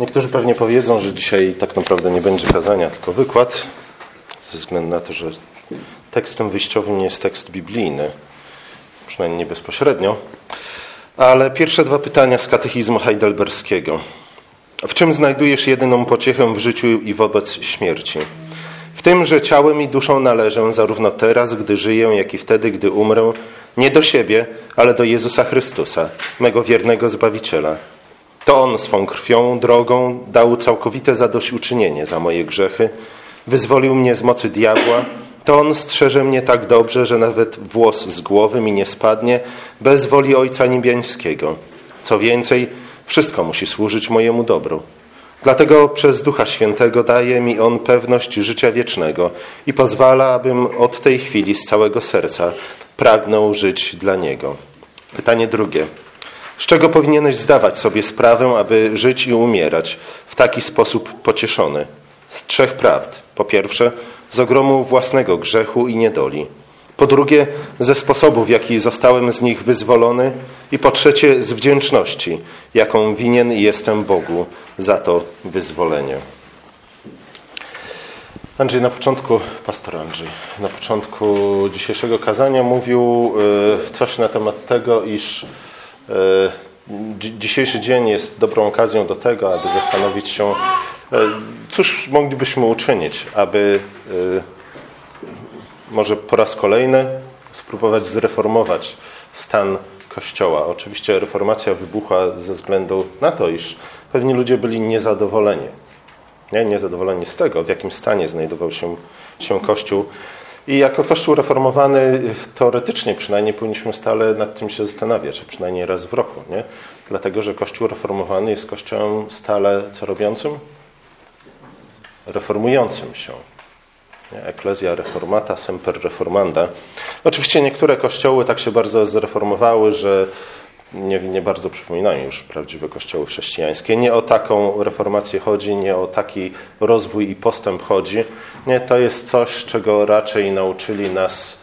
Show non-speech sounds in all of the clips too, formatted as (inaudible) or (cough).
Niektórzy pewnie powiedzą, że dzisiaj tak naprawdę nie będzie kazania, tylko wykład, ze względu na to, że tekstem wyjściowym jest tekst biblijny, przynajmniej nie bezpośrednio. Ale pierwsze dwa pytania z katechizmu heidelberskiego. W czym znajdujesz jedyną pociechę w życiu i wobec śmierci? W tym, że ciałem i duszą należę zarówno teraz, gdy żyję, jak i wtedy, gdy umrę, nie do siebie, ale do Jezusa Chrystusa, mego wiernego Zbawiciela. To On swą krwią, drogą dał całkowite zadośćuczynienie za moje grzechy, wyzwolił mnie z mocy diabła, to On strzeże mnie tak dobrze, że nawet włos z głowy mi nie spadnie, bez woli Ojca Niebiańskiego. Co więcej, wszystko musi służyć mojemu dobru. Dlatego przez Ducha Świętego daje mi On pewność życia wiecznego i pozwala, abym od tej chwili z całego serca pragnął żyć dla Niego. Pytanie drugie. Z czego powinieneś zdawać sobie sprawę, aby żyć i umierać w taki sposób pocieszony? Z trzech prawd. Po pierwsze, z ogromu własnego grzechu i niedoli. Po drugie, ze sposobu, w jaki zostałem z nich wyzwolony. I po trzecie, z wdzięczności, jaką winien jestem Bogu za to wyzwolenie. Andrzej, na początku, pastor Andrzej, na początku dzisiejszego kazania mówił e, coś na temat tego, iż dzisiejszy dzień jest dobrą okazją do tego, aby zastanowić się, e, cóż moglibyśmy uczynić, aby może po raz kolejny spróbować zreformować stan Kościoła. Oczywiście reformacja wybuchła ze względu na to, iż pewni ludzie byli niezadowoleni. Nie? Niezadowoleni z tego, w jakim stanie znajdował się, się Kościół. I jako Kościół reformowany, teoretycznie przynajmniej powinniśmy stale nad tym się zastanawiać, przynajmniej raz w roku. Nie? Dlatego, że Kościół reformowany jest Kościołem stale co robiącym? Reformującym się. Eklezja reformata, semper reformanda. Oczywiście niektóre kościoły tak się bardzo zreformowały, że nie, nie bardzo przypominają już prawdziwe kościoły chrześcijańskie. Nie o taką reformację chodzi, nie o taki rozwój i postęp chodzi. Nie, to jest coś, czego raczej nauczyli nas.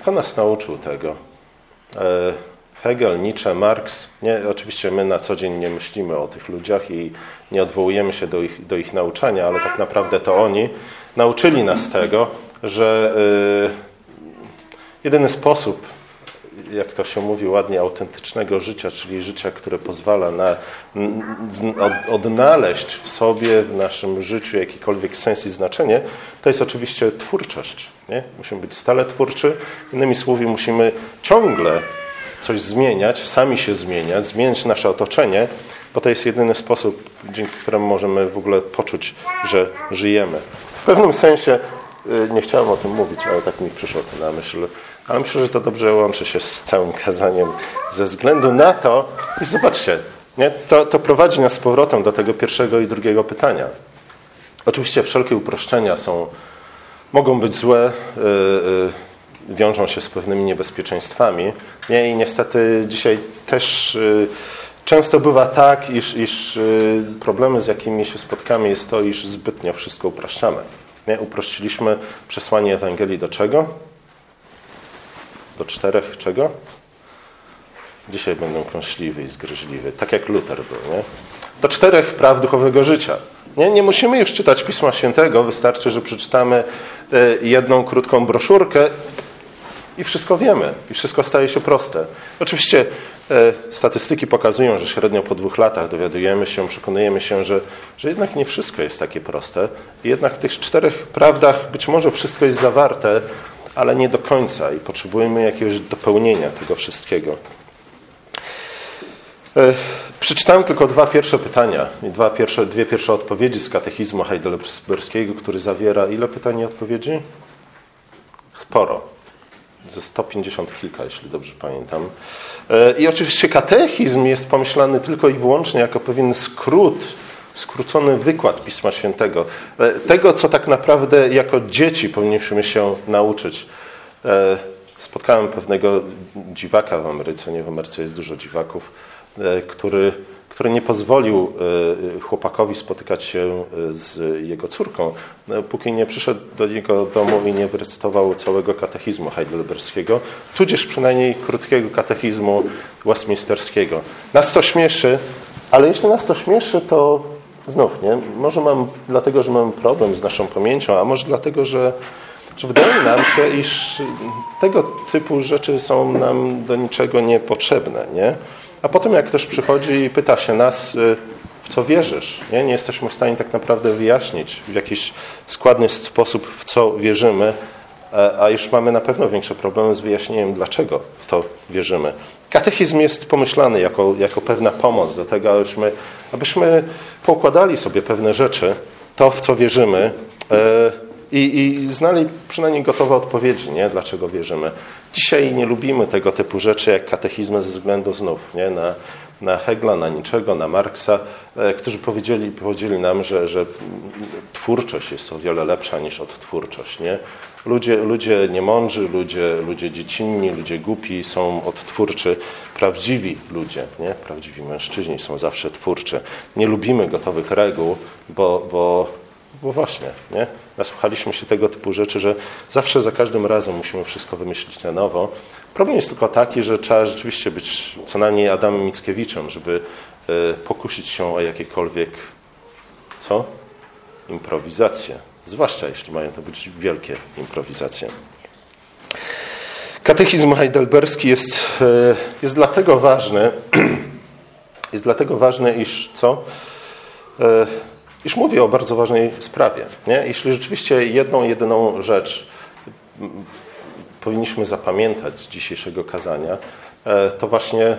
Kto nas nauczył tego? E, Hegel, Nietzsche, Marx. Nie, oczywiście my na co dzień nie myślimy o tych ludziach i nie odwołujemy się do ich, do ich nauczania, ale tak naprawdę to oni nauczyli nas tego, że y, jedyny sposób, jak to się mówi ładnie, autentycznego życia, czyli życia, które pozwala na odnaleźć w sobie, w naszym życiu jakikolwiek sens i znaczenie, to jest oczywiście twórczość. Nie? Musimy być stale twórczy. Innymi słowy, musimy ciągle coś zmieniać, sami się zmieniać, zmieniać nasze otoczenie, bo to jest jedyny sposób, dzięki któremu możemy w ogóle poczuć, że żyjemy. W pewnym sensie, y, nie chciałem o tym mówić, ale tak mi przyszło to na myśl, ale myślę, że to dobrze łączy się z całym kazaniem ze względu na to, i zobaczcie, nie? To, to prowadzi nas z powrotem do tego pierwszego i drugiego pytania. Oczywiście wszelkie uproszczenia są, mogą być złe, yy, yy, wiążą się z pewnymi niebezpieczeństwami. Nie? I niestety dzisiaj też yy, Często bywa tak, iż, iż y, problemy, z jakimi się spotkamy, jest to, iż zbytnio wszystko upraszczamy. Nie? Uprościliśmy przesłanie Ewangelii do czego? Do czterech czego? Dzisiaj będą kąśliwy i zgryźliwy, tak jak Luter był. Nie? Do czterech praw duchowego życia. Nie, nie musimy już czytać Pisma Świętego, wystarczy, że przeczytamy y, jedną krótką broszurkę i wszystko wiemy, i wszystko staje się proste. Oczywiście e, statystyki pokazują, że średnio po dwóch latach dowiadujemy się, przekonujemy się, że, że jednak nie wszystko jest takie proste. I jednak w tych czterech prawdach być może wszystko jest zawarte, ale nie do końca i potrzebujemy jakiegoś dopełnienia tego wszystkiego. E, przeczytałem tylko dwa pierwsze pytania i dwa pierwsze, dwie pierwsze odpowiedzi z katechizmu heidelberskiego, który zawiera ile pytań i odpowiedzi? Sporo ze 150 kilka, jeśli dobrze pamiętam. E, I oczywiście katechizm jest pomyślany tylko i wyłącznie jako pewien skrót, skrócony wykład Pisma Świętego. E, tego, co tak naprawdę jako dzieci powinniśmy się nauczyć. E, spotkałem pewnego dziwaka w Ameryce, nie w Ameryce jest dużo dziwaków, który który nie pozwolił e, chłopakowi spotykać się e, z jego córką, póki nie przyszedł do niego domu i nie wyrecytował całego katechizmu heidelberskiego, tudzież przynajmniej krótkiego katechizmu westminsterskiego. Nas to śmieszy, ale jeśli nas to śmieszy, to znów, nie? Może mam dlatego, że mam problem z naszą pamięcią, a może dlatego, że, że wydaje nam się, iż tego typu rzeczy są nam do niczego niepotrzebne, nie? A potem jak ktoś przychodzi i pyta się nas, y, w co wierzysz, nie? nie jesteśmy w stanie tak naprawdę wyjaśnić w jakiś składny sposób, w co wierzymy, a już mamy na pewno większe problemy z wyjaśnieniem, dlaczego w to wierzymy. Katechizm jest pomyślany jako, jako pewna pomoc do tego, abyśmy, abyśmy poukładali sobie pewne rzeczy, to w co wierzymy e, i, i znali przynajmniej gotowe odpowiedzi, nie? dlaczego wierzymy. Dzisiaj nie lubimy tego typu rzeczy jak katechizmy ze względu znów nie? Na, na Hegla, na niczego, na Marksa, e, którzy powiedzieli, powiedzieli nam, że, że twórczość jest o wiele lepsza niż odtwórczość. Nie? Ludzie, ludzie niemądrzy, ludzie, ludzie dziecinni, ludzie głupi są odtwórczy. Prawdziwi ludzie, nie? prawdziwi mężczyźni są zawsze twórczy. Nie lubimy gotowych reguł, bo, bo, bo właśnie, nie? Nasłuchaliśmy się tego typu rzeczy, że zawsze za każdym razem musimy wszystko wymyślić na nowo. Problem jest tylko taki, że trzeba rzeczywiście być co najmniej Adamem Mickiewiczem, żeby e, pokusić się o jakiekolwiek co? Improwizacje. Zwłaszcza jeśli mają to być wielkie improwizacje. Katechizm heidelberski jest, e, jest dlatego ważny, (clears throat) jest dlatego ważny, iż co? E, iż mówię o bardzo ważnej sprawie. Nie? Jeśli rzeczywiście jedną, jedyną rzecz powinniśmy zapamiętać z dzisiejszego kazania, e, to właśnie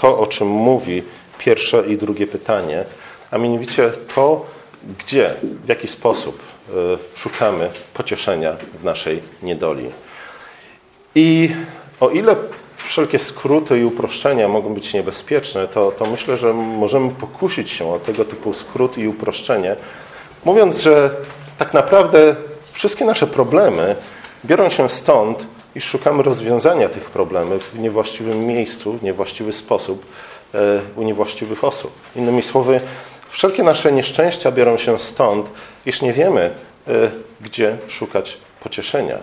to, o czym mówi pierwsze i drugie pytanie, a mianowicie to, gdzie, w jaki sposób e, szukamy pocieszenia w naszej niedoli. I o ile wszelkie skróty i uproszczenia mogą być niebezpieczne, to, to myślę, że możemy pokusić się o tego typu skrót i uproszczenie, mówiąc, że tak naprawdę wszystkie nasze problemy biorą się stąd, iż szukamy rozwiązania tych problemów w niewłaściwym miejscu, w niewłaściwy sposób, e, u niewłaściwych osób. Innymi słowy, Wszelkie nasze nieszczęścia biorą się stąd, iż nie wiemy, y, gdzie szukać pocieszenia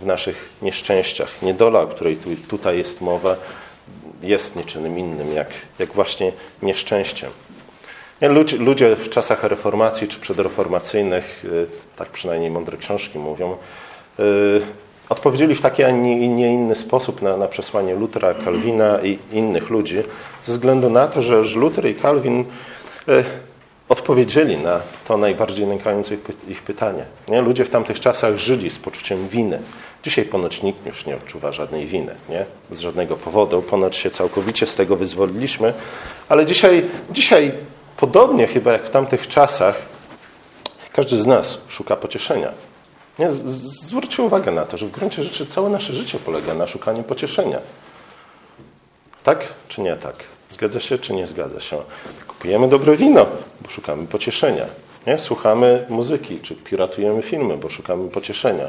w naszych nieszczęściach. Niedola, o której tu, tutaj jest mowa, jest niczym innym, jak, jak właśnie nieszczęściem. Ludzie, ludzie w czasach reformacji czy przedreformacyjnych, y, tak przynajmniej mądre książki mówią, y, odpowiedzieli w taki, a nie, inny sposób na, na przesłanie Lutera, Kalwina i innych ludzi, ze względu na to, że Luther i Kalwin E, odpowiedzieli na to najbardziej nękające ich pytanie. Nie? Ludzie w tamtych czasach żyli z poczuciem winy. Dzisiaj ponoć nikt już nie odczuwa żadnej winy, nie? z żadnego powodu. Ponoć się całkowicie z tego wyzwoliliśmy, ale dzisiaj, dzisiaj podobnie chyba jak w tamtych czasach, każdy z nas szuka pocieszenia. Nie? Zwróćcie uwagę na to, że w gruncie rzeczy całe nasze życie polega na szukaniu pocieszenia. Tak czy nie tak? Zgadza się czy nie zgadza się? Kupujemy dobre wino, bo szukamy pocieszenia. Nie? Słuchamy muzyki, czy piratujemy filmy, bo szukamy pocieszenia.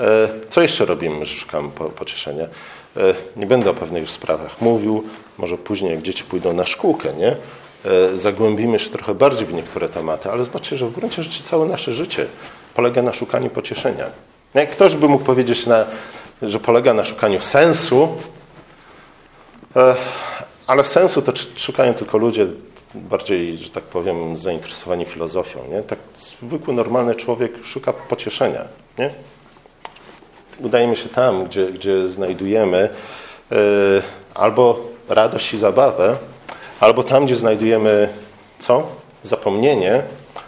E, co jeszcze robimy, że szukamy pocieszenia? E, nie będę o pewnych sprawach mówił, może później, jak dzieci pójdą na szkółkę, nie? E, zagłębimy się trochę bardziej w niektóre tematy, ale zobaczcie, że w gruncie rzeczy całe nasze życie polega na szukaniu pocieszenia. Jak ktoś by mógł powiedzieć, na, że polega na szukaniu sensu, ale sensu to szukają tylko ludzie bardziej, że tak powiem, zainteresowani filozofią. Nie? Tak zwykły, normalny człowiek szuka pocieszenia. Nie? Udajemy się tam, gdzie, gdzie znajdujemy yy, albo radość i zabawę, albo tam, gdzie znajdujemy co? Zapomnienie,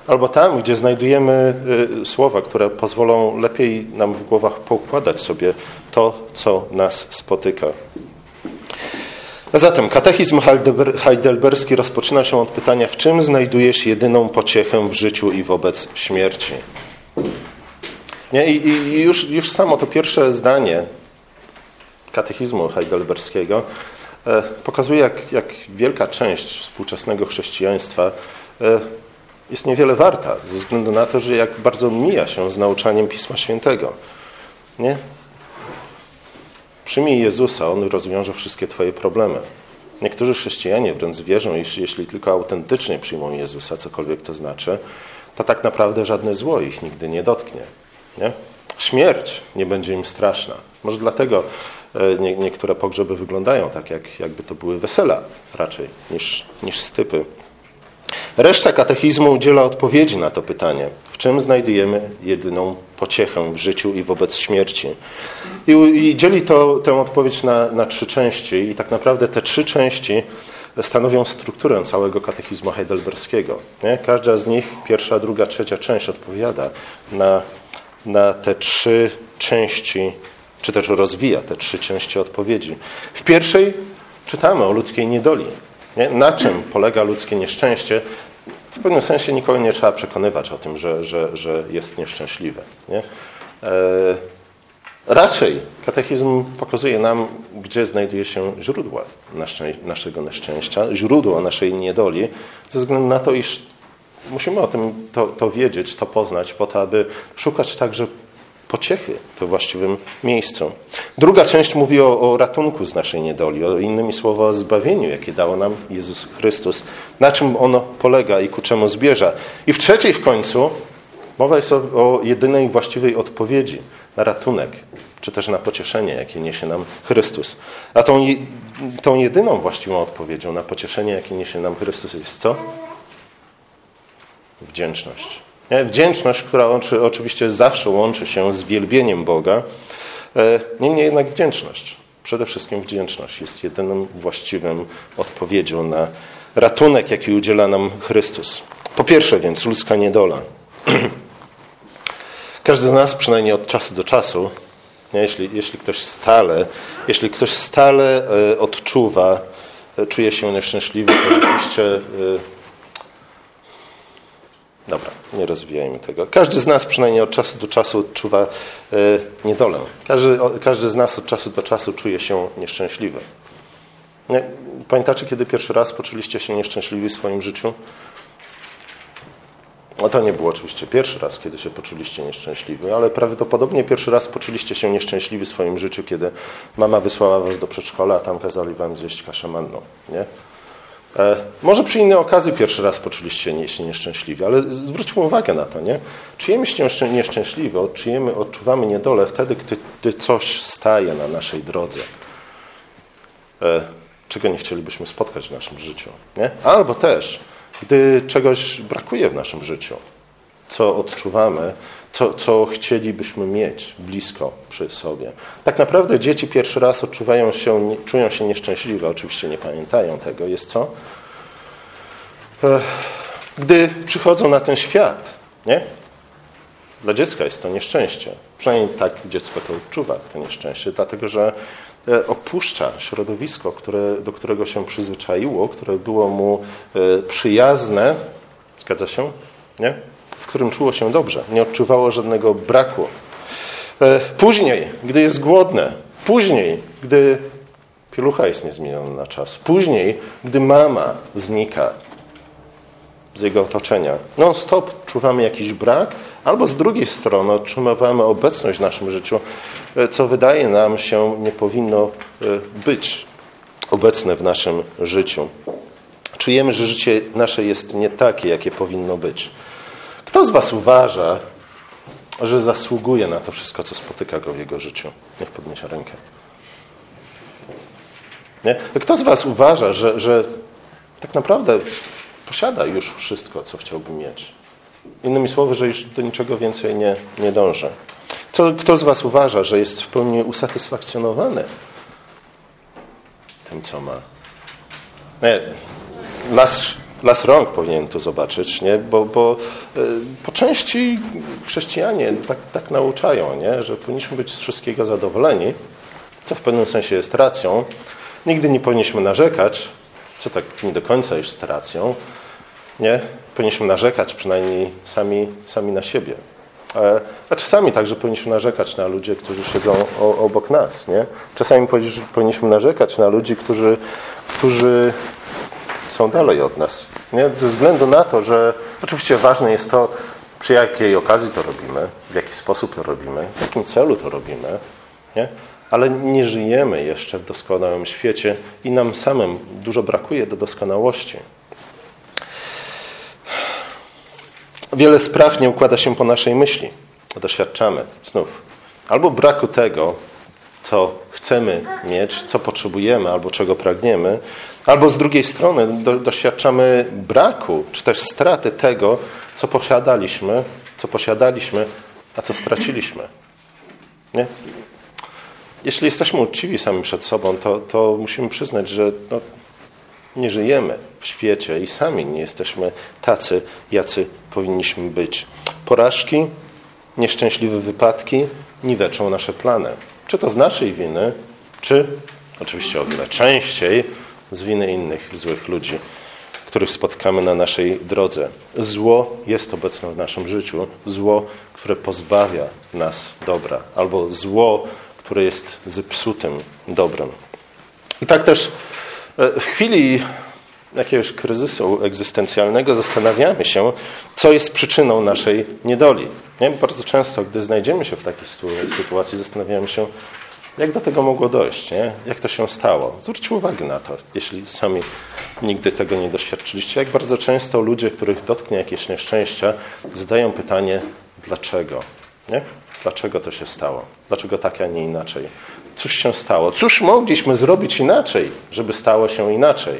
albo tam, gdzie znajdujemy y, słowa, które pozwolą lepiej nam w głowach poukładać sobie to, co nas spotyka. A zatem katechizm heidelberski rozpoczyna się od pytania, w czym znajdujesz jedyną pociechę w życiu i wobec śmierci? Nie? I, i już, już samo to pierwsze zdanie katechizmu heidelberskiego e, pokazuje, jak, jak wielka część współczesnego chrześcijaństwa e, jest niewiele warta, ze względu na to, że jak bardzo mija się z nauczaniem Pisma Świętego. Nie? Przyjmij Jezusa, On rozwiąże wszystkie Twoje problemy. Niektórzy chrześcijanie wręcz wierzą, iż jeśli tylko autentycznie przyjmą Jezusa, cokolwiek to znaczy, to tak naprawdę żadne zło ich nigdy nie dotknie. Nie? Śmierć nie będzie im straszna. Może dlatego e, nie, niektóre pogrzeby wyglądają tak, jak, jakby to były wesela raczej niż, niż stypy. Reszta katechizmu udziela odpowiedzi na to pytanie. W czym znajdujemy jedyną pociechę w życiu i wobec śmierci? I, i dzieli to, tę odpowiedź na, na trzy części i tak naprawdę te trzy części stanowią strukturę całego katechizmu heidelberskiego. Nie? Każda z nich, pierwsza, druga, trzecia część odpowiada na, na te trzy części, czy też rozwija te trzy części odpowiedzi. W pierwszej czytamy o ludzkiej niedoli. Nie? Na czym polega ludzkie nieszczęście? W pewnym sensie nikogo nie trzeba przekonywać o tym, że, że, że jest nieszczęśliwe. Nie? E, raczej katechizm pokazuje nam, gdzie znajduje się źródło naszego nieszczęścia, źródło naszej niedoli, ze względu na to, iż musimy o tym to, to wiedzieć, to poznać, po to, aby szukać także pociechy we właściwym miejscu. Druga część mówi o, o, ratunku z naszej niedoli, o innymi słowy o zbawieniu, jakie dało nam Jezus Chrystus, na czym ono polega i ku czemu zbierza. I w trzeciej w końcu mowa jest o, o jedynej właściwej odpowiedzi na ratunek, czy też na pocieszenie, jakie niesie nam Chrystus. A tą, tą jedyną właściwą odpowiedzią na pocieszenie, jakie niesie nam Chrystus jest co? Wdzięczność. Nie? Wdzięczność, która oczywiście zawsze łączy się z wielbieniem Boga, e, niemniej jednak wdzięczność. Przede wszystkim wdzięczność jest jedyną właściwą odpowiedzią na ratunek, jaki udziela nam Chrystus. Po pierwsze więc ludzka niedola. (clears throat) Każdy z nas, przynajmniej od czasu do czasu, jeśli, jeśli ktoś stale, jeśli ktoś stale e, odczuwa, e, czuje się nieszczęśliwy, to rzeczywiście Dobra, nie rozwijajmy tego. Każdy z nas przynajmniej od czasu do czasu odczuwa e, niedolę. Każdy, każdy z nas od czasu do czasu czuje się nieszczęśliwy. Nie? Pamiętacie, kiedy pierwszy raz poczuliście się nieszczęśliwi w swoim życiu? No to nie było oczywiście pierwszy raz, kiedy się poczuliście nieszczęśliwi, ale prawdopodobnie pierwszy raz poczuliście się nieszczęśliwi w swoim życiu, kiedy mama wysłała was do przedszkola, a tam kazali wam zjeść kaszę manną. Nie? E, może przy innej okazji pierwszy raz poczuliście się nieszczęśliwi, ale zwróćmy uwagę na to, nie? Czujemy się nieszczęśliwi, czujemy, odczuwamy niedolę wtedy, gdy, coś staje na naszej drodze. E, czego nie chcielibyśmy spotkać w naszym życiu, nie? Albo też, gdy czegoś brakuje w naszym życiu, co odczuwamy, co, co chcielibyśmy mieć blisko przy sobie. Tak naprawdę dzieci pierwszy raz odczuwają się, czują się nieszczęśliwe, oczywiście nie pamiętają tego. Jest co? Gdy przychodzą na ten świat, nie? Dla dziecka jest to nieszczęście. Przynajmniej tak dziecko to odczuwa, to nieszczęście, dlatego że e, opuszcza środowisko, które, do którego się przyzwyczaiło, które było mu e, przyjazne. Zgadza się? Nie? Którym czuło się dobrze, nie odczuwało żadnego braku. E, później, gdy jest głodne, później, gdy pielucha jest niezmieniona na czas, później, gdy mama znika z jego otoczenia, non-stop czuwamy jakiś brak, albo z drugiej strony otrzymywamy obecność w naszym życiu, e, co wydaje nam się nie powinno e, być obecne w naszym życiu. Czujemy, że życie nasze jest nie takie, jakie powinno być. Kto z Was uważa, że zasługuje na to wszystko, co spotyka go w jego życiu? Niech podniesie rękę. Nie? Kto z Was uważa, że, że tak naprawdę posiada już wszystko, co chciałby mieć? Innymi słowy, że już do niczego więcej nie, nie dąży. Co, kto z Was uważa, że jest w pełni usatysfakcjonowany tym, co ma? Nie. Las las rąk powinien to zobaczyć, nie? Bo, bo e, po części chrześcijanie tak, tak nauczają, nie? że powinniśmy być z wszystkiego zadowoleni, co w pewnym sensie jest racją. Nigdy nie powinniśmy narzekać, co tak nie do końca jest racją. Nie? Powinniśmy narzekać przynajmniej sami, sami na siebie. E, a czasami także powinniśmy narzekać na ludzi, którzy siedzą obok nas. Nie? Czasami powinniśmy narzekać na ludzi, którzy, którzy są dalej od nas. Nie? Ze względu na to, że oczywiście ważne jest to, przy jakiej okazji to robimy, w jaki sposób to robimy, w jakim celu to robimy, nie? ale nie żyjemy jeszcze w doskonałym świecie i nam samym dużo brakuje do doskonałości. Wiele spraw nie układa się po naszej myśli. Doświadczamy znów albo braku tego, co chcemy mieć, co potrzebujemy albo czego pragniemy, albo z drugiej strony do, doświadczamy braku czy też straty tego, co posiadaliśmy, co posiadaliśmy, a co straciliśmy. Nie? Jeśli jesteśmy uczciwi sami przed sobą, to, to musimy przyznać, że no, nie żyjemy w świecie i sami nie jesteśmy tacy, jacy powinniśmy być. Porażki, nieszczęśliwe wypadki niweczą nasze plany. Czy to z naszej winy, czy oczywiście o wiele częściej z winy innych złych ludzi, których spotkamy na naszej drodze. Zło jest obecne w naszym życiu, zło, które pozbawia nas dobra, albo zło, które jest zepsutym dobrem. I tak też e, w chwili jakiegoś kryzysu egzystencjalnego zastanawiamy się, co jest przyczyną naszej niedoli. Nie? Bardzo często, gdy znajdziemy się w takiej sytuacji, zastanawiamy się, jak do tego mogło dojść, nie? jak to się stało. Zwróćcie uwagę na to, jeśli sami nigdy tego nie doświadczyliście, jak bardzo często ludzie, których dotknie jakieś nieszczęście, zadają pytanie, dlaczego? Nie? Dlaczego to się stało? Dlaczego tak, a nie inaczej? Cóż się stało? Cóż mogliśmy zrobić inaczej, żeby stało się inaczej?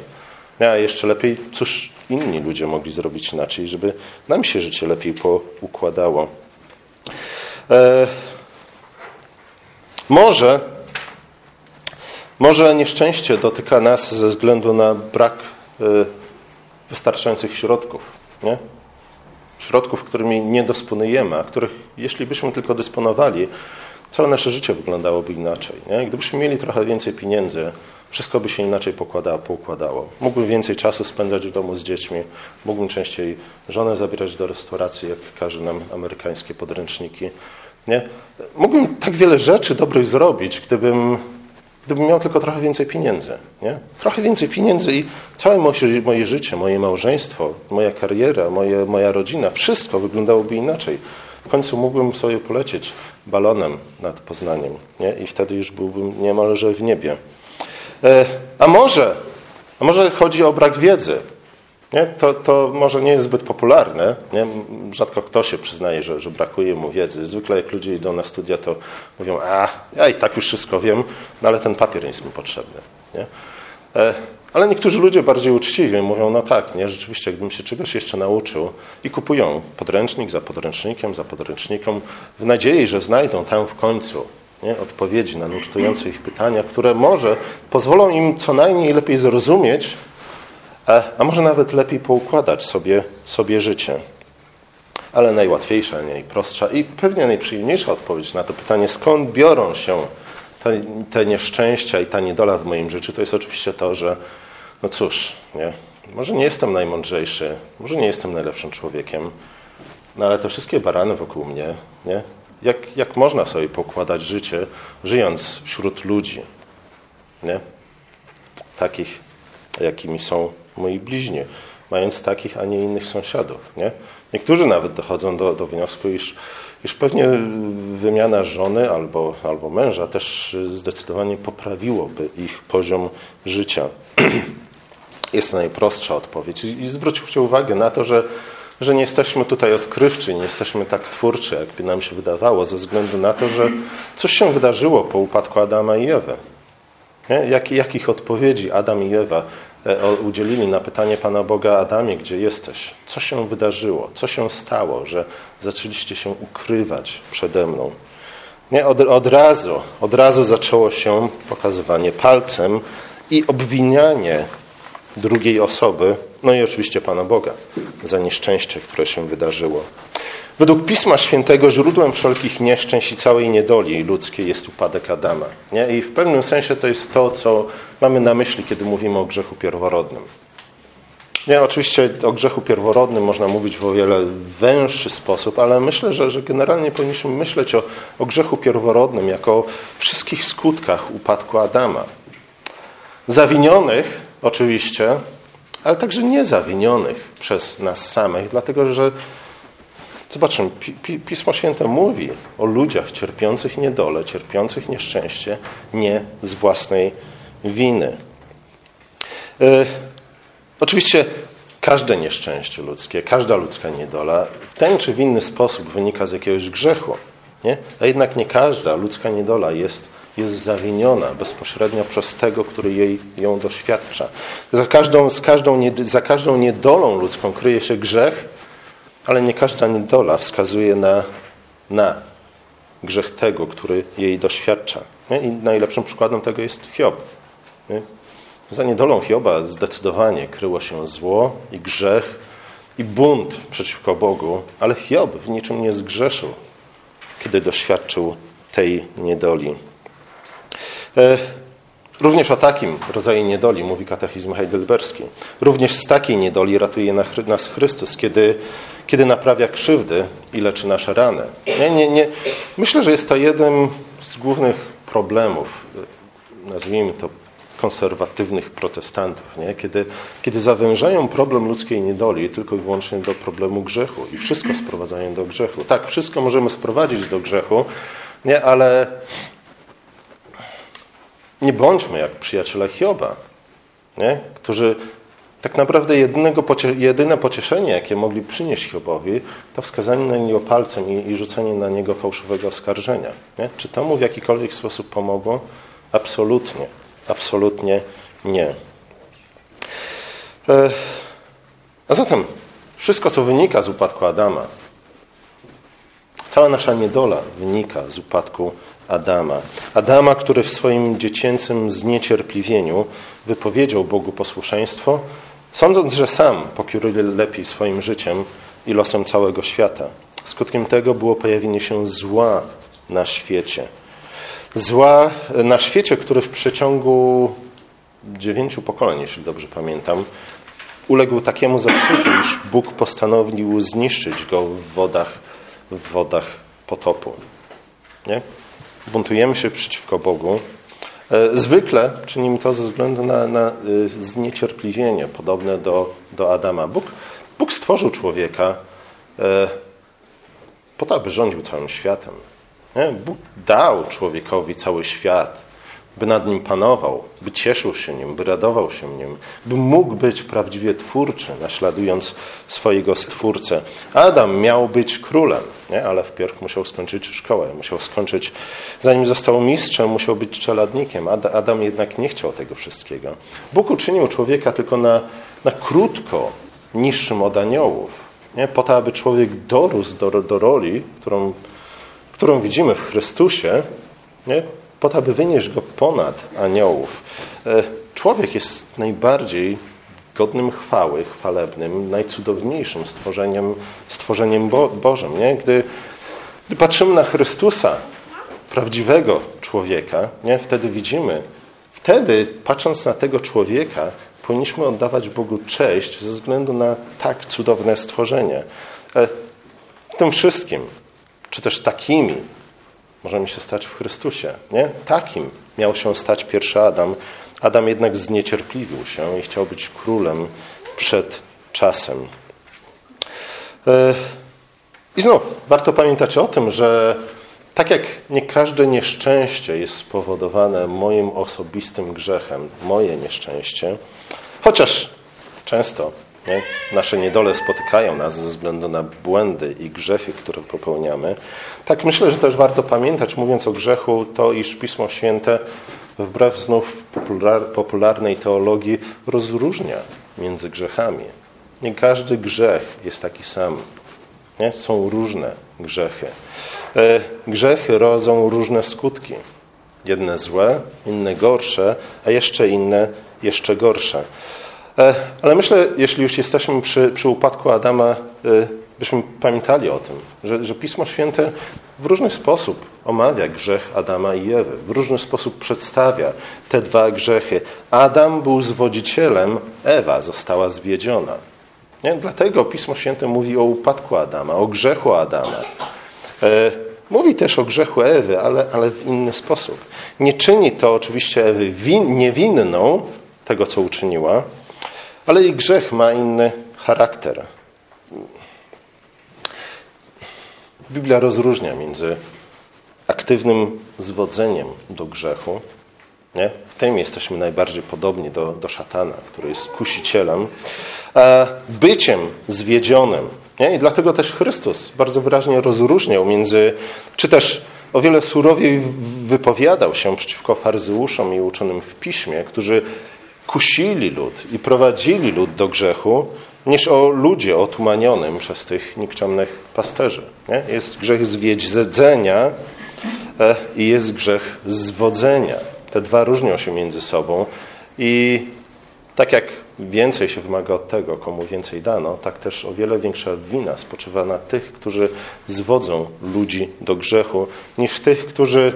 A jeszcze lepiej, cóż inni ludzie mogli zrobić inaczej, żeby nam się życie lepiej poukładało? E, może, może nieszczęście dotyka nas ze względu na brak e, wystarczających środków. Nie? Środków, którymi nie dysponujemy, a których, jeśli byśmy tylko dysponowali, całe nasze życie wyglądałoby inaczej. Nie? Gdybyśmy mieli trochę więcej pieniędzy, wszystko by się inaczej pokładało, poukładało. Mógłbym więcej czasu spędzać w domu z dziećmi, mógłbym częściej żonę zabierać do restauracji, jak każe nam amerykańskie podręczniki. Nie? Mógłbym tak wiele rzeczy dobrych zrobić, gdybym, gdybym miał tylko trochę więcej pieniędzy. Nie? Trochę więcej pieniędzy i całe moje, życie, moje małżeństwo, moja kariera, moje, moja rodzina, wszystko wyglądałoby inaczej. W końcu mógłbym sobie polecieć balonem nad Poznaniem nie? i wtedy już byłbym niemalże w niebie. E, a może, a może chodzi o brak wiedzy. Nie? To, to może nie jest zbyt popularne. Nie? Rzadko kto się przyznaje, że, że brakuje mu wiedzy. Zwykle jak ludzie idą na studia, to mówią, a ja i tak już wszystko wiem, no ale ten papier jest mi potrzebny. Nie? E, ale niektórzy ludzie bardziej uczciwie mówią, no tak, nie, rzeczywiście, gdybym się czegoś jeszcze nauczył i kupują podręcznik za podręcznikiem, za podręcznikiem, w nadziei, że znajdą tam w końcu nie, odpowiedzi na nurtujące ich pytania, które może pozwolą im co najmniej lepiej zrozumieć, a może nawet lepiej poukładać sobie, sobie życie. Ale najłatwiejsza, najprostsza i pewnie najprzyjemniejsza odpowiedź na to pytanie, skąd biorą się te, te nieszczęścia i ta niedola w moim życiu, to jest oczywiście to, że no cóż, nie, może nie jestem najmądrzejszy, może nie jestem najlepszym człowiekiem, no ale te wszystkie barany wokół mnie, nie? Jak, jak można sobie pokładać życie, żyjąc wśród ludzi, nie? Takich, jakimi są moi bliźni, mając takich, a nie innych sąsiadów. Nie? Niektórzy nawet dochodzą do, do wniosku, iż, iż pewnie wymiana żony albo, albo męża też zdecydowanie poprawiłoby ich poziom życia. (clears throat) Jest najprostsza odpowiedź. I, i uwagę na to, że, że nie jesteśmy tutaj odkrywczy, nie jesteśmy tak twórczy, jakby nam się wydawało, ze względu na to, że coś się wydarzyło po upadku Adama i Ewy. Jak, jakich odpowiedzi Adam i Ewa udzielili na pytanie Pana Boga Adamie, gdzie jesteś? Co się wydarzyło? Co się stało, że zaczęliście się ukrywać przede mną? Nie, od, od razu, od razu zaczęło się pokazywanie palcem i obwinianie drugiej osoby, no i oczywiście Pana Boga, za nieszczęście, które się wydarzyło. Według Pisma Świętego źródłem wszelkich nieszczęść i całej niedoli ludzkiej jest upadek Adama. Nie? I w pewnym sensie to jest to, co mamy na myśli, kiedy mówimy o grzechu pierworodnym. Nie, oczywiście o grzechu pierworodnym można mówić w o wiele węższy sposób, ale myślę, że, że generalnie powinniśmy myśleć o, o grzechu pierworodnym jako o wszystkich skutkach upadku Adama. Zawinionych oczywiście, ale także niezawinionych przez nas samych, dlatego że Zobaczmy, Pismo Święte mówi o ludziach cierpiących niedole, cierpiących nieszczęście, nie z własnej winy. E, oczywiście każde nieszczęście ludzkie, każda ludzka niedola w ten czy w inny sposób wynika z jakiegoś grzechu. Nie? A jednak nie każda ludzka niedola jest jest zawiniona bezpośrednio przez tego, który jej, ją doświadcza. Za każdą, z każdą, za każdą niedolą ludzką kryje się grzech, ale nie każda niedola wskazuje na, na grzech tego, który jej doświadcza. I najlepszym przykładem tego jest Hiob. Za niedolą Hioba zdecydowanie kryło się zło i grzech i bunt przeciwko Bogu, ale Hiob w niczym nie zgrzeszył, kiedy doświadczył tej niedoli. E, również o takim rodzaju niedoli mówi katechizm heidelberski. Również z takiej niedoli ratuje nas Chrystus, kiedy, kiedy naprawia krzywdy i leczy nasze rany. Nie, nie, nie. Myślę, że jest to jeden z głównych problemów, nazwijmy to konserwatywnych protestantów, nie? Kiedy, kiedy zawężają problem ludzkiej niedoli tylko i wyłącznie do problemu grzechu i wszystko sprowadzają do grzechu. Tak, wszystko możemy sprowadzić do grzechu, nie? ale nie bądźmy jak przyjaciele Hioba, nie? którzy tak naprawdę jedynego, jedyne pocieszenie, jakie mogli przynieść Hiobowi, to wskazanie na niego palcem i, i rzucenie na niego fałszywego oskarżenia. Nie? Czy to mu w jakikolwiek sposób pomogło? Absolutnie. Absolutnie nie. E, a zatem wszystko, co wynika z upadku Adama, cała nasza niedola wynika z upadku Adama. Adama, który w swoim dziecięcym zniecierpliwieniu wypowiedział Bogu posłuszeństwo, sądząc, że sam pokieruje lepiej swoim życiem i losem całego świata. Skutkiem tego było pojawienie się zła na świecie zła na świecie, który w przeciągu dziewięciu pokoleń, jeśli dobrze pamiętam, uległ takiemu zepsuciu, iż Bóg postanowił zniszczyć go w wodach, w wodach potopu. Nie? Buntujemy się przeciwko Bogu. E, zwykle czynimy to ze względu na, na e, zniecierpliwienie, podobne do, do Adama. Bóg, Bóg stworzył człowieka e, po to, aby rządził całym światem. Bóg dał człowiekowi cały świat, by nad nim panował, by cieszył się nim, by radował się nim, by mógł być prawdziwie twórczy, naśladując swojego Stwórcę. Adam miał być królem, nie? ale wpierw musiał skończyć szkołę, musiał skończyć, zanim został mistrzem, musiał być czeladnikiem. Adam jednak nie chciał tego wszystkiego. Bóg uczynił człowieka tylko na, na krótko niższym od aniołów, nie? po to, aby człowiek dorósł do, do roli, którą którą widzimy w Chrystusie, nie? Po to, aby wynieść go ponad aniołów. E, człowiek jest najbardziej godnym chwały, chwalebnym, najcudowniejszym stworzeniem, stworzeniem Bo Bożym. Nie? Gdy, gdy patrzymy na Chrystusa, prawdziwego człowieka, nie? wtedy widzimy, wtedy patrząc na tego człowieka, powinniśmy oddawać Bogu cześć ze względu na tak cudowne stworzenie. E, tym wszystkim czy też takimi możemy się stać w Chrystusie. Nie? Takim miał się stać pierwszy Adam. Adam jednak zniecierpliwił się i chciał być królem przed czasem. E, I znów warto pamiętać o tym, że tak jak nie każde nieszczęście jest spowodowane moim osobistym grzechem, moje nieszczęście, chociaż często nie? Nasze niedole spotykają nas ze względu na błędy i grzechy, które popełniamy. Tak myślę, że też warto pamiętać, mówiąc o grzechu, to iż Pismo Święte, wbrew znów popular, popularnej teologii, rozróżnia między grzechami. Nie każdy grzech jest taki sam. Nie? Są różne grzechy. E, grzechy rodzą różne skutki. Jedne złe, inne gorsze, a jeszcze inne jeszcze gorsze. E, ale myślę, jeśli już jesteśmy przy, przy upadku Adama, e, byśmy pamiętali o tym, że, że Pismo Święte w różny sposób omawia grzech Adama i Ewy, w różny sposób przedstawia te dwa grzechy. Adam był zwodzicielem, Ewa została zwiedziona. Nie? Dlatego Pismo Święte mówi o upadku Adama, o grzechu Adama. E, mówi też o grzechu Ewy, ale, ale w inny sposób. Nie czyni to oczywiście Ewy win, niewinną tego, co uczyniła, ale i grzech ma inny charakter. Biblia rozróżnia między aktywnym zwodzeniem do grzechu. Nie? W tym jesteśmy najbardziej podobni do, do szatana, który jest kusicielem, a byciem zwiedzionym. Nie? I dlatego też Chrystus bardzo wyraźnie rozróżniał między, czy też o wiele surowiej wypowiadał się przeciwko faryzeuszom i uczonym w piśmie, którzy kusili lud i prowadzili lud do grzechu, niż o ludzie otumanionym przez tych nikczemnych pasterzy. Nie? Jest grzech zwiedzenia e, i jest grzech zwodzenia. Te dwa różnią się między sobą i tak jak więcej się wymaga od tego, komu więcej dano, tak też o wiele większa wina spoczywa na tych, którzy zwodzą ludzi do grzechu, niż tych, którzy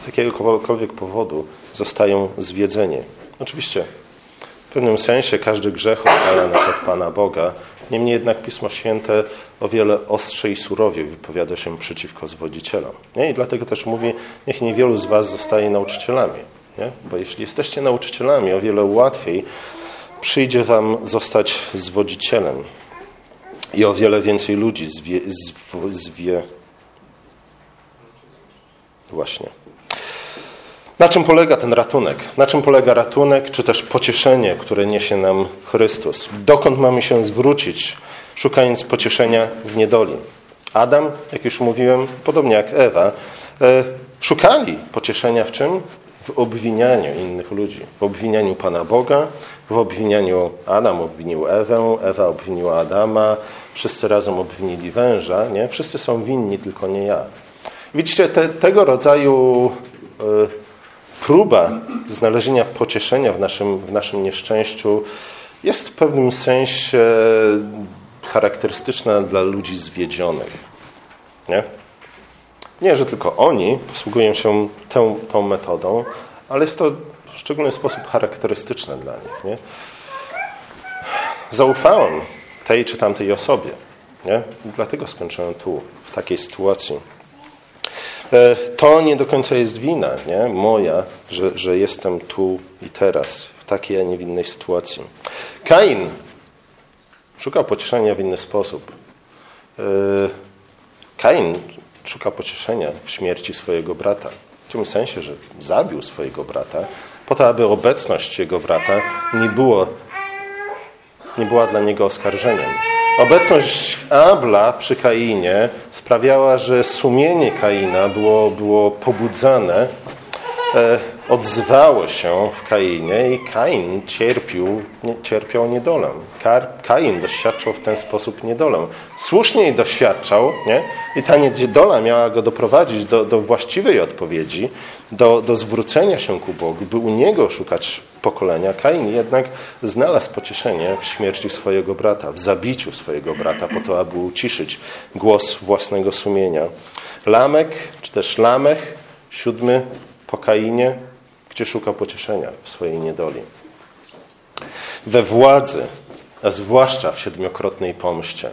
z jakiegokolwiek powodu zostają zwiedzeni. Oczywiście w pewnym sensie każdy grzech oddala nas od Pana Boga, niemniej jednak Pismo Święte o wiele ostrzej i surowiej wypowiada się przeciwko zwodzicielom. Nie? I dlatego też mówi, niech niewielu z Was zostaje nauczycielami. Nie? Bo jeśli jesteście nauczycielami, o wiele łatwiej przyjdzie Wam zostać zwodzicielem. I o wiele więcej ludzi zwie, zwie właśnie. Na czym polega ten ratunek? Na czym polega ratunek, czy też pocieszenie, które niesie nam Chrystus? Dokąd mamy się zwrócić, szukając pocieszenia w niedoli? Adam, jak już mówiłem, podobnie jak Ewa, e, szukali pocieszenia w czym? W obwinianiu innych ludzi, w obwinianiu Pana Boga, w obwinianiu Adam obwinił Ewę, Ewa obwiniła Adama, wszyscy razem obwinili węża, nie? Wszyscy są winni, tylko nie ja. Widzicie, te, tego rodzaju y, próba znalezienia pocieszenia w naszym, w naszym nieszczęściu jest w pewnym sensie charakterystyczna dla ludzi zwiedzionych. Nie? Nie, że tylko oni posługują się tą, tą metodą, ale jest to w szczególny sposób charakterystyczne dla nich. Nie? Zaufałem tej czy tamtej osobie. Nie? I dlatego skończyłem tu, w takiej sytuacji. E, to nie do końca jest wina nie? moja, że, że jestem tu i teraz, w takiej, a niewinnej sytuacji. Kain szuka pocieszenia w inny sposób. E, Kain szuka pocieszenia w śmierci swojego brata. W tym sensie, że zabił swojego brata, po to, aby obecność jego brata nie, było, nie była dla niego oskarżeniem. Obecność Abla przy Kainie sprawiała, że sumienie Kaina było, było pobudzane, e, odzywało się w Kainie i Kain cierpił, nie, cierpiał niedolę. Kain doświadczał w ten sposób niedolę. Słusznie doświadczał nie? i ta niedola miała go doprowadzić do, do właściwej odpowiedzi, do, do zwrócenia się ku Bogu, by u Niego szukać pokolenia. Kain jednak znalazł pocieszenie w śmierci swojego brata, w zabiciu swojego brata, po to, aby uciszyć głos własnego sumienia. Lamek, czy też Lamech, siódmy po Kainie, gdzie szuka pocieszenia w swojej niedoli. We władzy, a zwłaszcza w siedmiokrotnej pomście.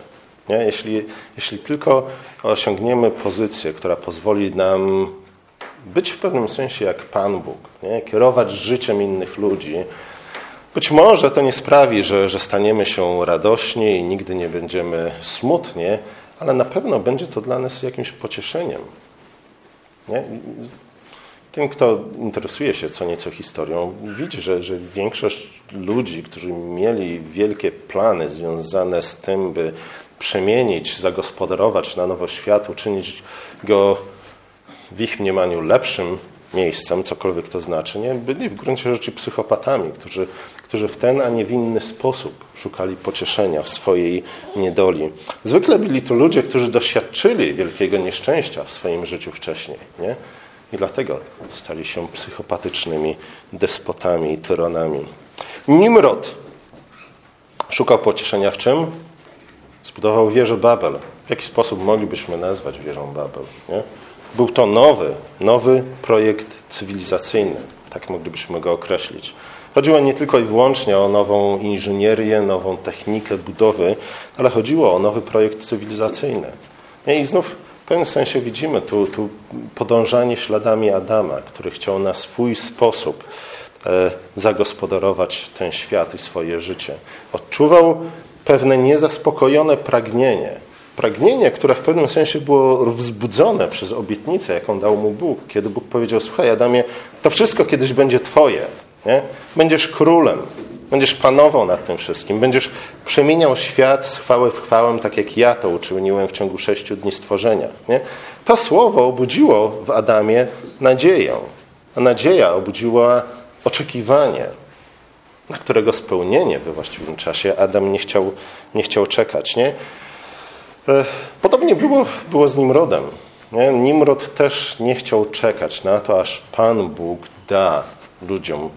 Nie? Jeśli, jeśli tylko osiągniemy pozycję, która pozwoli nam być w pewnym sensie jak Pan Bóg, nie? kierować życiem innych ludzi, być może to nie sprawi, że, że staniemy się radośnie i nigdy nie będziemy smutnie, ale na pewno będzie to dla nas jakimś pocieszeniem. Nie? Tym, kto interesuje się co nieco historią, widzi, że, że większość ludzi, którzy mieli wielkie plany związane z tym, by przemienić, zagospodarować na nowo świat, uczynić go w ich mniemaniu lepszym miejscem, cokolwiek to znaczy, nie? byli w gruncie rzeczy psychopatami, którzy, którzy w ten, a nie w inny sposób szukali pocieszenia w swojej niedoli. Zwykle byli to ludzie, którzy doświadczyli wielkiego nieszczęścia w swoim życiu wcześniej. Nie? I dlatego stali się psychopatycznymi despotami i tyranami. Nimrod szukał pocieszenia w czym? Zbudował wieżę Babel. W jaki sposób moglibyśmy nazwać wieżą Babel? Nie? Był to nowy, nowy projekt cywilizacyjny. Tak moglibyśmy go określić. Chodziło nie tylko i wyłącznie o nową inżynierię, nową technikę budowy, ale chodziło o nowy projekt cywilizacyjny. I znów w pewnym sensie widzimy tu, tu podążanie śladami Adama, który chciał na swój sposób e, zagospodarować ten świat i swoje życie. Odczuwał pewne niezaspokojone pragnienie. Pragnienie, które w pewnym sensie było wzbudzone przez obietnicę, jaką dał mu Bóg, kiedy Bóg powiedział: Słuchaj, Adamie, to wszystko kiedyś będzie Twoje. Nie? Będziesz królem. Będziesz panował nad tym wszystkim. Będziesz przemieniał świat z chwały w chwałę, tak jak ja to uczyniłem w ciągu sześciu dni stworzenia. Nie? To słowo obudziło w Adamie nadzieję. A nadzieja obudziła oczekiwanie, na którego spełnienie we właściwym czasie Adam nie chciał, nie chciał czekać. Nie? E, podobnie było, było z Nimrodem. Nie? Nimrod też nie chciał czekać na to, aż Pan Bóg da ludziom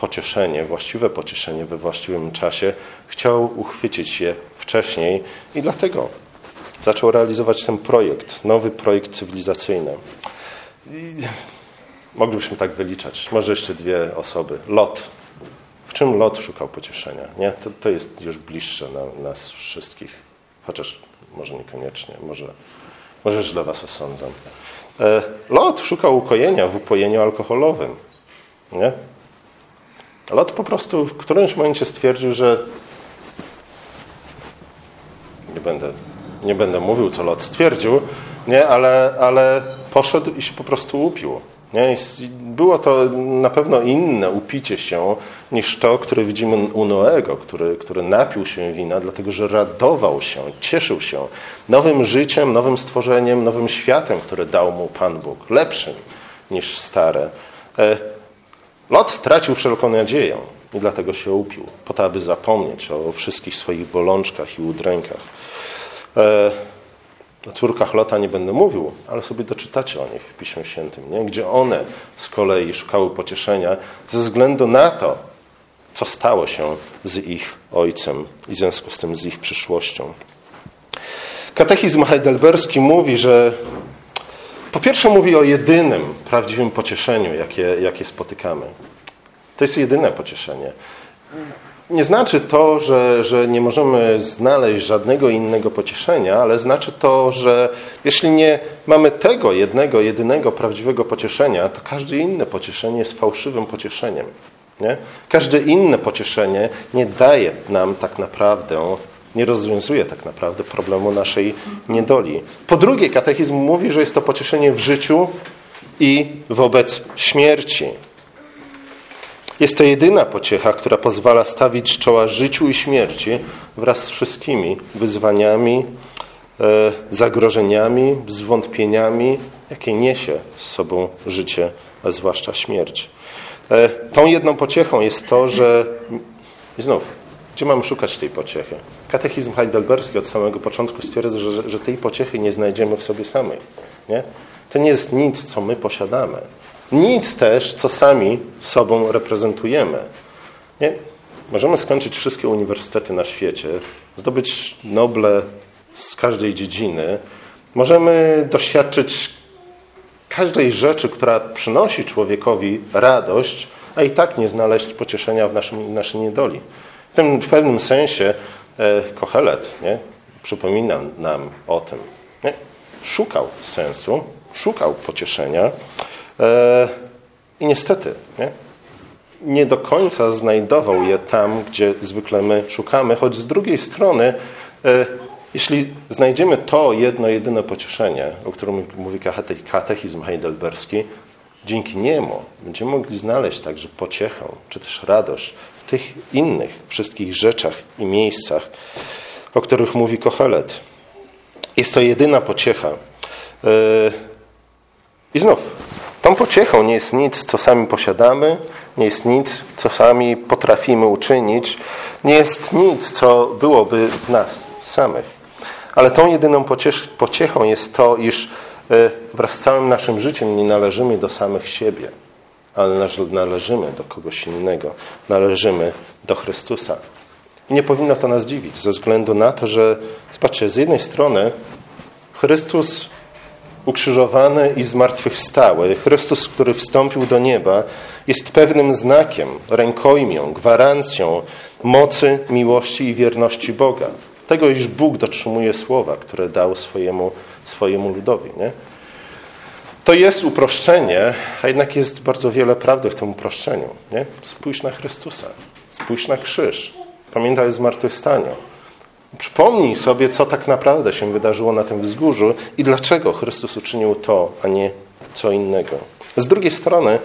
pocieszenie, właściwe pocieszenie we właściwym czasie. Chciał uchwycić je wcześniej i dlatego zaczął realizować ten projekt, nowy projekt cywilizacyjny. I moglibyśmy tak wyliczać. Może jeszcze dwie osoby. Lot. W czym Lot szukał pocieszenia? Nie? To, to jest już bliższe na nas wszystkich. Chociaż może niekoniecznie. Może, może źle was osądzam. E, Lot szukał ukojenia w upojeniu alkoholowym. Nie? Lot po prostu w którymś momencie stwierdził, że nie będę, nie będę mówił, co Lot stwierdził, nie? Ale, ale poszedł i się po prostu upił. Nie? Było to na pewno inne upicie się niż to, które widzimy u Noego, który, który napił się wina, dlatego że radował się, cieszył się nowym życiem, nowym stworzeniem, nowym światem, który dał mu Pan Bóg, lepszym niż stare. Lot stracił wszelką nadzieję i dlatego się upił, po to, aby zapomnieć o wszystkich swoich bolączkach i udrękach. E, o córkach Lota nie będę mówił, ale sobie doczytacie o nich w Piśmie Świętym, nie? gdzie one z kolei szukały pocieszenia ze względu na to, co stało się z ich ojcem i w związku z tym z ich przyszłością. Katechizm heidelberski mówi, że po pierwsze mówi o jedynym prawdziwym pocieszeniu, jakie, jakie spotykamy. To jest jedyne pocieszenie. Nie znaczy to, że, że nie możemy znaleźć żadnego innego pocieszenia, ale znaczy to, że jeśli nie mamy tego jednego, jedynego prawdziwego pocieszenia, to każde inne pocieszenie jest fałszywym pocieszeniem. Nie? Każde inne pocieszenie nie daje nam tak naprawdę nie rozwiązuje tak naprawdę problemu naszej niedoli. Po drugie, katechizm mówi, że jest to pocieszenie w życiu i wobec śmierci. Jest to jedyna pociecha, która pozwala stawić czoła życiu i śmierci wraz z wszystkimi wyzwaniami, e, zagrożeniami, zwątpieniami, jakie niesie z sobą życie, a zwłaszcza śmierć. E, tą jedną pociechą jest to, że znów gdzie mamy szukać tej pociechy? Katechizm heidelberski od samego początku stwierdza, że, że tej pociechy nie znajdziemy w sobie samej. Nie? To nie jest nic, co my posiadamy. Nic też, co sami sobą reprezentujemy. Nie? Możemy skończyć wszystkie uniwersytety na świecie, zdobyć noble z każdej dziedziny. Możemy doświadczyć każdej rzeczy, która przynosi człowiekowi radość, a i tak nie znaleźć pocieszenia w naszym, naszej niedoli. W, tym, w pewnym sensie e, Kohelet nie, przypomina nam o tym. Nie? Szukał sensu, szukał pocieszenia e, i niestety nie, nie do końca znajdował je tam, gdzie zwykle my szukamy, choć z drugiej strony, e, jeśli znajdziemy to jedno, jedyne pocieszenie, o którym mówi katechizm heidelberski, dzięki niemu będziemy mogli znaleźć także pociechę, czy też radość tych innych wszystkich rzeczach i miejscach, o których mówi Kohelet. Jest to jedyna pociecha. Yy, I znów, tą pociechą nie jest nic, co sami posiadamy, nie jest nic, co sami potrafimy uczynić, nie jest nic, co byłoby w nas samych. Ale tą jedyną pociechą jest to, iż yy, wraz z całym naszym życiem nie należymy do samych siebie ale należymy do kogoś innego, należymy do Chrystusa. I nie powinno to nas dziwić, ze względu na to, że, zobaczcie, z jednej strony Chrystus ukrzyżowany i zmartwychwstały, Chrystus, który wstąpił do nieba, jest pewnym znakiem, rękojmią, gwarancją mocy, miłości i wierności Boga. Tego, iż Bóg dotrzymuje słowa, które dał swojemu, swojemu ludowi. Nie? To jest uproszczenie, a jednak jest bardzo wiele prawdy w tym uproszczeniu. Nie? Spójrz na Chrystusa, spójrz na krzyż, pamiętaj o zmartwychwstaniu. Przypomnij sobie, co tak naprawdę się wydarzyło na tym wzgórzu i dlaczego Chrystus uczynił to, a nie co innego. Z drugiej strony,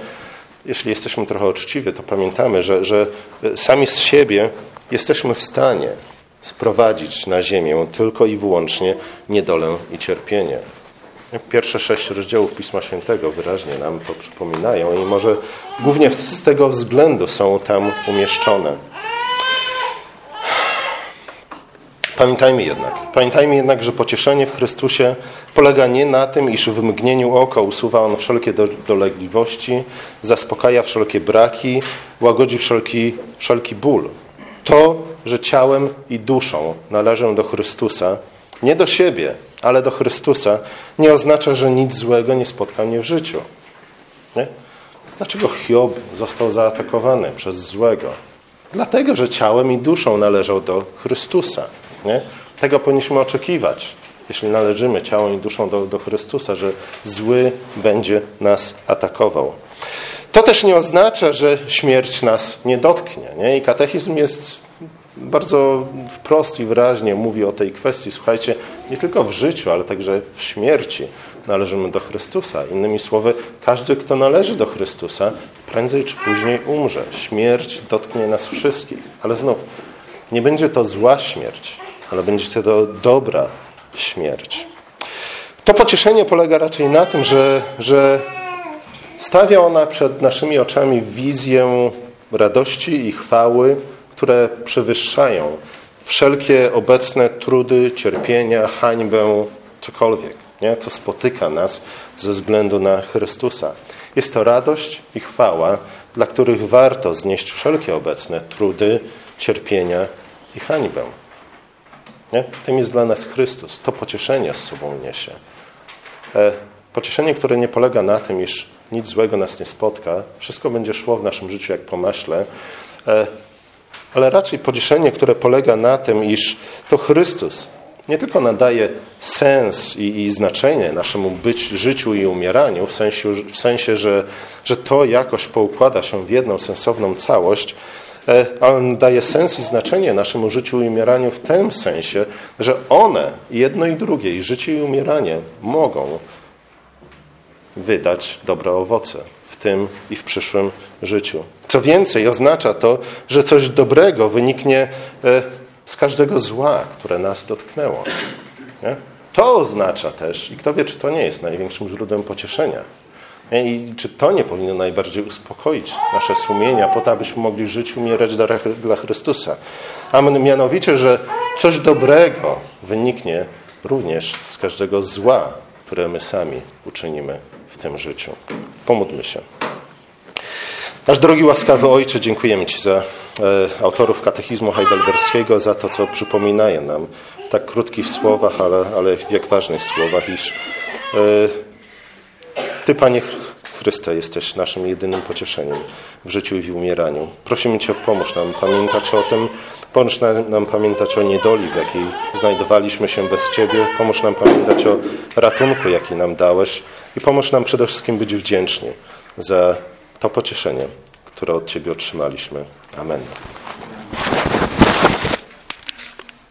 jeśli jesteśmy trochę uczciwi, to pamiętamy, że, że sami z siebie jesteśmy w stanie sprowadzić na ziemię tylko i wyłącznie niedolę i cierpienie. Pierwsze sześć rozdziałów Pisma Świętego wyraźnie nam to przypominają i może głównie z tego względu są tam umieszczone. Pamiętajmy jednak, pamiętajmy jednak, że pocieszenie w Chrystusie polega nie na tym, iż w mgnieniu oka usuwa On wszelkie dolegliwości, zaspokaja wszelkie braki, łagodzi wszelki, wszelki ból. To, że ciałem i duszą należę do Chrystusa, nie do siebie, ale do Chrystusa, nie oznacza, że nic złego nie spotka mnie w życiu. Nie? Dlaczego Hiob został zaatakowany przez złego? Dlatego, że ciałem i duszą należał do Chrystusa. Nie? Tego powinniśmy oczekiwać, jeśli należymy ciałem i duszą do, do Chrystusa, że zły będzie nas atakował. To też nie oznacza, że śmierć nas nie dotknie. Nie? I katechizm jest bardzo wprost i wyraźnie mówi o tej kwestii. Słuchajcie, nie tylko w życiu, ale także w śmierci należymy do Chrystusa. Innymi słowy, każdy, kto należy do Chrystusa, prędzej czy później umrze. Śmierć dotknie nas wszystkich. Ale znów, nie będzie to zła śmierć, ale będzie to dobra śmierć. To pocieszenie polega raczej na tym, że, że stawia ona przed naszymi oczami wizję radości i chwały, które przewyższają wszelkie obecne trudy, cierpienia, hańbę, cokolwiek, nie? co spotyka nas ze względu na Chrystusa. Jest to radość i chwała, dla których warto znieść wszelkie obecne trudy, cierpienia i hańbę. Nie? Tym jest dla nas Chrystus. To pocieszenie z sobą niesie. E, pocieszenie, które nie polega na tym, iż nic złego nas nie spotka, wszystko będzie szło w naszym życiu jak po maśle, e, ale raczej pocieszenie, które polega na tym, iż to Chrystus nie tylko nadaje sens i, i, znaczenie naszemu być, życiu i umieraniu, w sensie, w sensie że, że to jakoś poukłada się w jedną sensowną całość, e, ale daje sens i znaczenie naszemu życiu i umieraniu w tym sensie, że one, jedno i drugie, i życie i umieranie, mogą wydać dobre owoce tym i w przyszłym życiu. Co więcej, oznacza to, że coś dobrego wyniknie e, z każdego zła, które nas dotknęło. Nie? To oznacza też, i kto wie, czy to nie jest największym źródłem pocieszenia, nie? i czy to nie powinno najbardziej uspokoić nasze sumienia, po to, abyśmy mogli żyć, umierać dla, Chrystusa. A mianowicie, że coś dobrego wyniknie również z każdego zła, które my sami uczynimy w tym życiu. Pomódlmy się. Nasz drogi łaskawy Ojcze, dziękujemy Ci za e, autorów katechizmu heidelberskiego, za to, co przypominają nam w tak krótkich słowach, ale, ale w jak ważnych słowach, iż e, Ty, Panie Chryste, jesteś naszym jedynym pocieszeniem w życiu i w umieraniu. Prosimy Cię, pomóż nam pamiętać o tym, pomóż nam, nam pamiętać o niedoli, w jakiej znajdowaliśmy się bez Ciebie, pomóż nam pamiętać o ratunku, jaki nam dałeś i pomóż nam przede wszystkim być wdzięczni za to pocieszenie, które od Ciebie otrzymaliśmy. Amen.